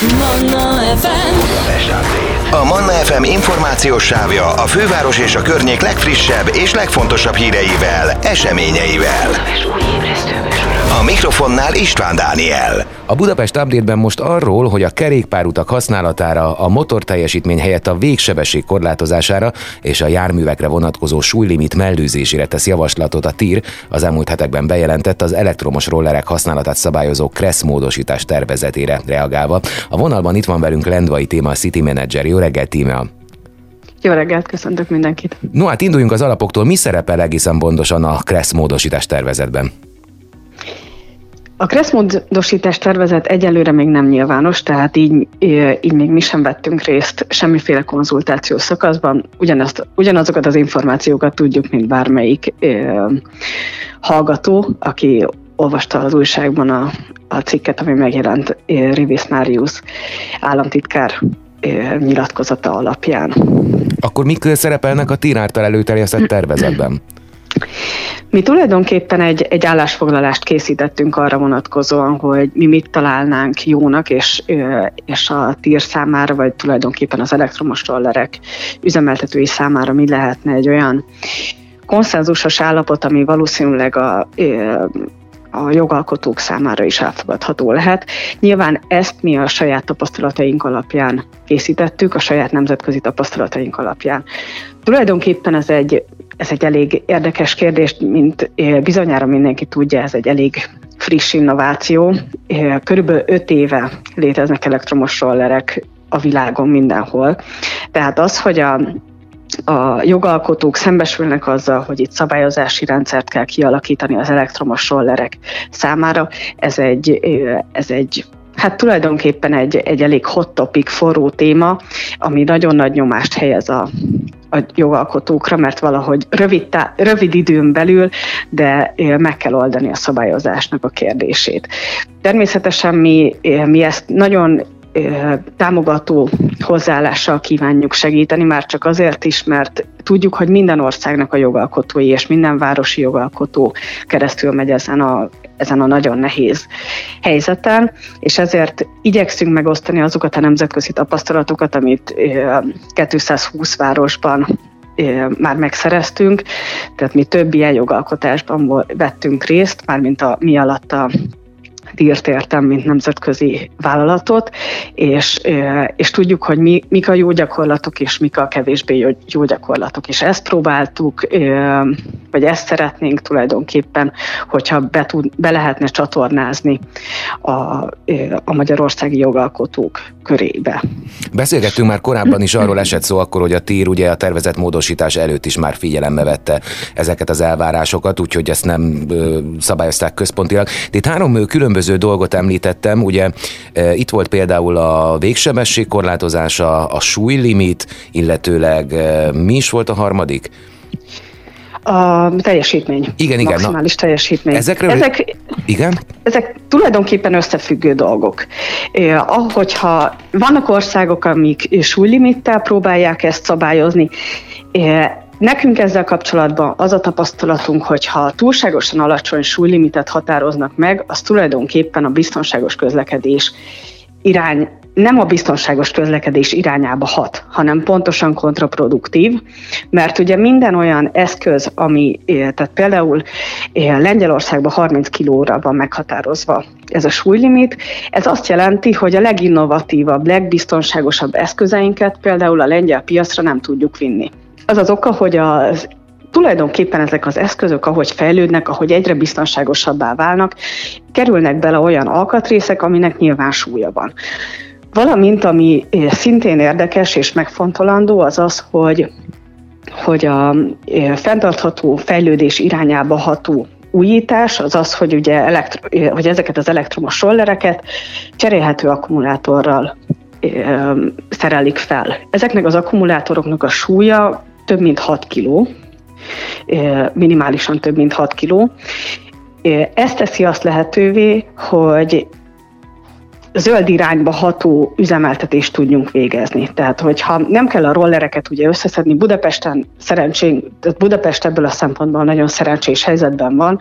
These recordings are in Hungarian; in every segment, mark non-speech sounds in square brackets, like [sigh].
Manna FM A Manna FM információs sávja a főváros és a környék legfrissebb és legfontosabb híreivel, eseményeivel. A mikrofonnál István Dániel. A Budapest update most arról, hogy a kerékpárutak használatára, a motor teljesítmény helyett a végsebesség korlátozására és a járművekre vonatkozó súlylimit mellőzésére tesz javaslatot a TIR, az elmúlt hetekben bejelentett az elektromos rollerek használatát szabályozó Kressz módosítás tervezetére reagálva. A vonalban itt van velünk Lendvai téma, a City Manager. Jó reggelt, Tíme! Jó reggelt, köszöntök mindenkit! No hát induljunk az alapoktól. Mi szerepel egészen pontosan a Kressz módosítás tervezetben? A kresszmódosítás tervezet egyelőre még nem nyilvános, tehát így, így még mi sem vettünk részt semmiféle konzultációs szakaszban. Ugyanazt, ugyanazokat az információkat tudjuk, mint bármelyik ö, hallgató, aki olvasta az újságban a, a cikket, ami megjelent Rivis Marius államtitkár nyilatkozata alapján. Akkor mik szerepelnek a TIR által előterjesztett tervezetben? Mi tulajdonképpen egy, egy állásfoglalást készítettünk arra vonatkozóan, hogy mi mit találnánk jónak, és, és a TIR számára, vagy tulajdonképpen az elektromos rollerek üzemeltetői számára mi lehetne egy olyan konszenzusos állapot, ami valószínűleg a, a jogalkotók számára is elfogadható lehet. Nyilván ezt mi a saját tapasztalataink alapján készítettük, a saját nemzetközi tapasztalataink alapján. Tulajdonképpen ez egy ez egy elég érdekes kérdés, mint bizonyára mindenki tudja, ez egy elég friss innováció. Körülbelül öt éve léteznek elektromos rollerek a világon mindenhol. Tehát az, hogy a, a jogalkotók szembesülnek azzal, hogy itt szabályozási rendszert kell kialakítani az elektromos rollerek számára, ez egy, ez egy Hát tulajdonképpen egy, egy elég hot topic, forró téma, ami nagyon nagy nyomást helyez a, a jogalkotókra, mert valahogy rövid, tá- rövid időn belül, de meg kell oldani a szabályozásnak a kérdését. Természetesen mi, mi ezt nagyon támogató hozzáállással kívánjuk segíteni, már csak azért is, mert tudjuk, hogy minden országnak a jogalkotói és minden városi jogalkotó keresztül megy ezen a, ezen a nagyon nehéz helyzeten, és ezért igyekszünk megosztani azokat a nemzetközi tapasztalatokat, amit 220 városban már megszereztünk, tehát mi több ilyen jogalkotásban vettünk részt, mármint a mi alatt a dírt értem, mint nemzetközi vállalatot, és, és tudjuk, hogy mi, mik a jó gyakorlatok, és mik a kevésbé jó, jó gyakorlatok. És ezt próbáltuk, vagy ezt szeretnénk tulajdonképpen, hogyha be, tud, be lehetne csatornázni a, a magyarországi jogalkotók körébe. Beszélgettünk már korábban is, arról esett szó akkor, hogy a TÍR ugye a tervezett módosítás előtt is már figyelembe vette ezeket az elvárásokat, úgyhogy ezt nem szabályozták központilag. De itt három különböző dolgot említettem, ugye e, itt volt például a végsebesség korlátozása, a súlylimit, illetőleg e, mi is volt a harmadik? A teljesítmény. Igen, igen. Maximális na, teljesítmény. Ezekről, ezek, igen? ezek tulajdonképpen összefüggő dolgok. Eh, ahogyha vannak országok, amik súlylimittel próbálják ezt szabályozni, eh, Nekünk ezzel kapcsolatban az a tapasztalatunk, hogy ha túlságosan alacsony súlylimitet határoznak meg, az tulajdonképpen a biztonságos közlekedés irány nem a biztonságos közlekedés irányába hat, hanem pontosan kontraproduktív, mert ugye minden olyan eszköz, ami, tehát például Lengyelországban 30 kilóra van meghatározva ez a súlylimit, ez azt jelenti, hogy a leginnovatívabb, legbiztonságosabb eszközeinket például a lengyel piacra nem tudjuk vinni. Az az oka, hogy az tulajdonképpen ezek az eszközök, ahogy fejlődnek, ahogy egyre biztonságosabbá válnak, kerülnek bele olyan alkatrészek, aminek nyilván súlya van. Valamint, ami eh, szintén érdekes és megfontolandó, az az, hogy, hogy a eh, fenntartható fejlődés irányába ható újítás az az, hogy, ugye elektro, eh, hogy ezeket az elektromos rollereket cserélhető akkumulátorral szerelik fel. Ezeknek az akkumulátoroknak a súlya több mint 6 kg, minimálisan több mint 6 kg. Ez teszi azt lehetővé, hogy zöld irányba ható üzemeltetést tudjunk végezni. Tehát, hogyha nem kell a rollereket ugye összeszedni, Budapesten szerencsén, Budapest ebből a szempontból nagyon szerencsés helyzetben van.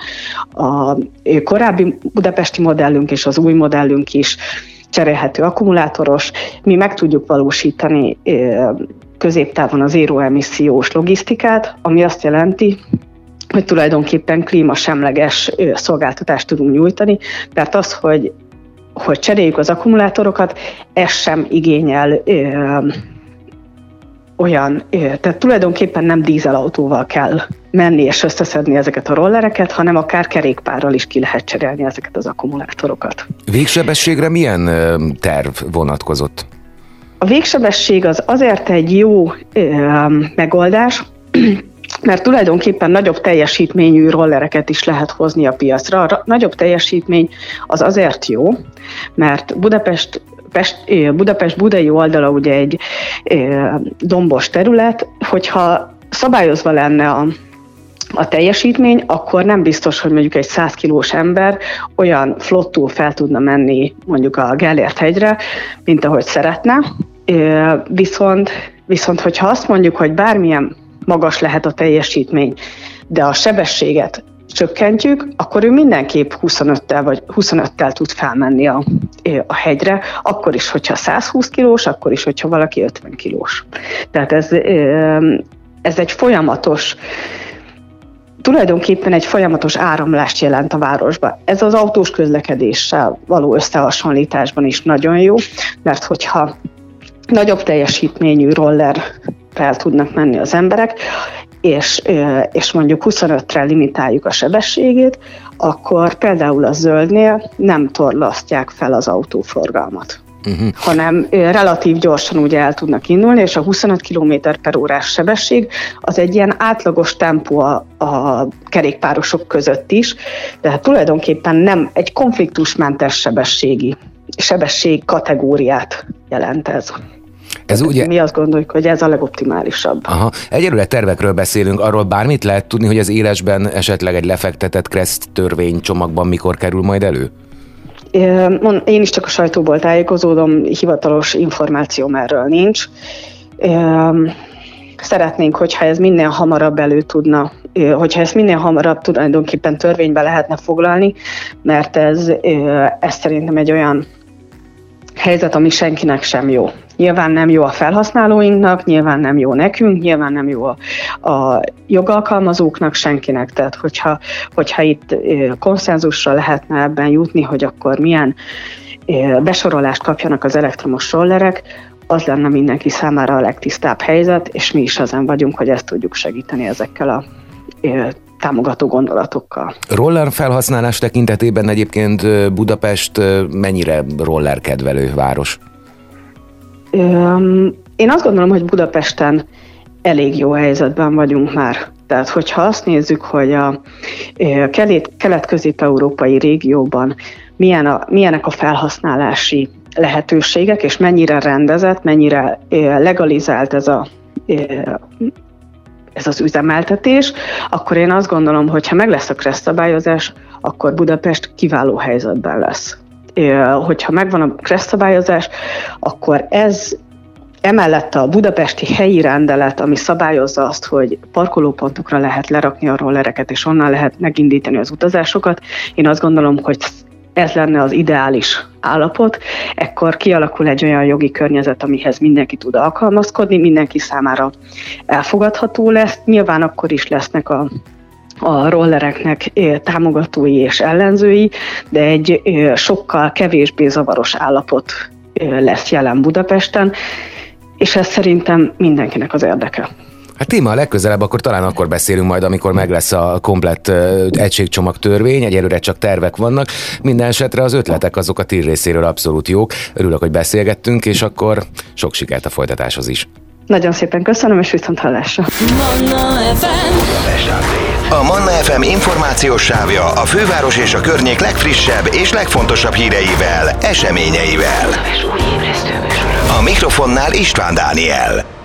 A korábbi budapesti modellünk és az új modellünk is cserélhető akkumulátoros, mi meg tudjuk valósítani középtávon az éroemissziós logisztikát, ami azt jelenti, hogy tulajdonképpen klímasemleges szolgáltatást tudunk nyújtani, mert az, hogy hogy cseréljük az akkumulátorokat, ez sem igényel ö, olyan, ö, tehát tulajdonképpen nem dízelautóval kell menni és összeszedni ezeket a rollereket, hanem akár kerékpárral is ki lehet cserélni ezeket az akkumulátorokat. Végsebességre milyen terv vonatkozott? A végsebesség az azért egy jó megoldás, [clears throat] mert tulajdonképpen nagyobb teljesítményű rollereket is lehet hozni a piacra. A nagyobb teljesítmény az azért jó, mert Budapest Pest, Budapest budai oldala ugye egy dombos terület, hogyha szabályozva lenne a, a teljesítmény, akkor nem biztos, hogy mondjuk egy 100 kilós ember olyan flottul fel tudna menni mondjuk a Gellért hegyre, mint ahogy szeretne. Viszont, viszont hogyha azt mondjuk, hogy bármilyen magas lehet a teljesítmény, de a sebességet csökkentjük, akkor ő mindenképp 25-tel vagy 25-tel tud felmenni a, a hegyre, akkor is, hogyha 120 kilós, akkor is, hogyha valaki 50 kilós. Tehát ez, ez egy folyamatos tulajdonképpen egy folyamatos áramlást jelent a városba. Ez az autós közlekedéssel való összehasonlításban is nagyon jó, mert hogyha nagyobb teljesítményű rollerrel tudnak menni az emberek, és, és mondjuk 25-re limitáljuk a sebességét, akkor például a zöldnél nem torlasztják fel az autóforgalmat. Uh-huh. hanem relatív gyorsan ugye el tudnak indulni, és a 25 km per órás sebesség az egy ilyen átlagos tempó a, a kerékpárosok között is, tehát tulajdonképpen nem egy konfliktusmentes sebességi sebesség kategóriát jelent ez. Ez ugye... Mi azt gondoljuk, hogy ez a legoptimálisabb. Aha. Egyelőre tervekről beszélünk, arról bármit lehet tudni, hogy az élesben esetleg egy lefektetett kreszt törvény csomagban mikor kerül majd elő? Én is csak a sajtóból tájékozódom, hivatalos információm erről nincs. Szeretnénk, hogyha ez minél hamarabb elő tudna, hogyha ezt minél hamarabb tulajdonképpen törvénybe lehetne foglalni, mert ez, ez szerintem egy olyan helyzet, ami senkinek sem jó. Nyilván nem jó a felhasználóinknak, nyilván nem jó nekünk, nyilván nem jó a, a jogalkalmazóknak, senkinek. Tehát hogyha, hogyha itt konszenzusra lehetne ebben jutni, hogy akkor milyen besorolást kapjanak az elektromos rollerek, az lenne mindenki számára a legtisztább helyzet, és mi is ezen vagyunk, hogy ezt tudjuk segíteni ezekkel a támogató gondolatokkal. Roller felhasználás tekintetében egyébként Budapest mennyire roller kedvelő város? Én azt gondolom, hogy Budapesten elég jó helyzetben vagyunk már. Tehát, hogyha azt nézzük, hogy a kelet-közép-európai régióban milyen a, milyenek a felhasználási lehetőségek, és mennyire rendezett, mennyire legalizált ez a ez az üzemeltetés, akkor én azt gondolom, hogy ha meg lesz a KRESZ szabályozás, akkor Budapest kiváló helyzetben lesz. Hogyha megvan a KRESZ szabályozás, akkor ez Emellett a budapesti helyi rendelet, ami szabályozza azt, hogy parkolópontokra lehet lerakni a rollereket, és onnan lehet megindítani az utazásokat, én azt gondolom, hogy ez lenne az ideális állapot, ekkor kialakul egy olyan jogi környezet, amihez mindenki tud alkalmazkodni, mindenki számára elfogadható lesz. Nyilván akkor is lesznek a a rollereknek támogatói és ellenzői, de egy sokkal kevésbé zavaros állapot lesz jelen Budapesten, és ez szerintem mindenkinek az érdeke. Hát téma a legközelebb, akkor talán akkor beszélünk majd, amikor meg lesz a komplett egységcsomag törvény, egyelőre csak tervek vannak. Minden esetre az ötletek azok a tír részéről abszolút jók. Örülök, hogy beszélgettünk, és akkor sok sikert a folytatáshoz is. Nagyon szépen köszönöm, és viszont hallásra. Manna FM. A Manna FM információs sávja a főváros és a környék legfrissebb és legfontosabb híreivel, eseményeivel. A mikrofonnál István Dániel.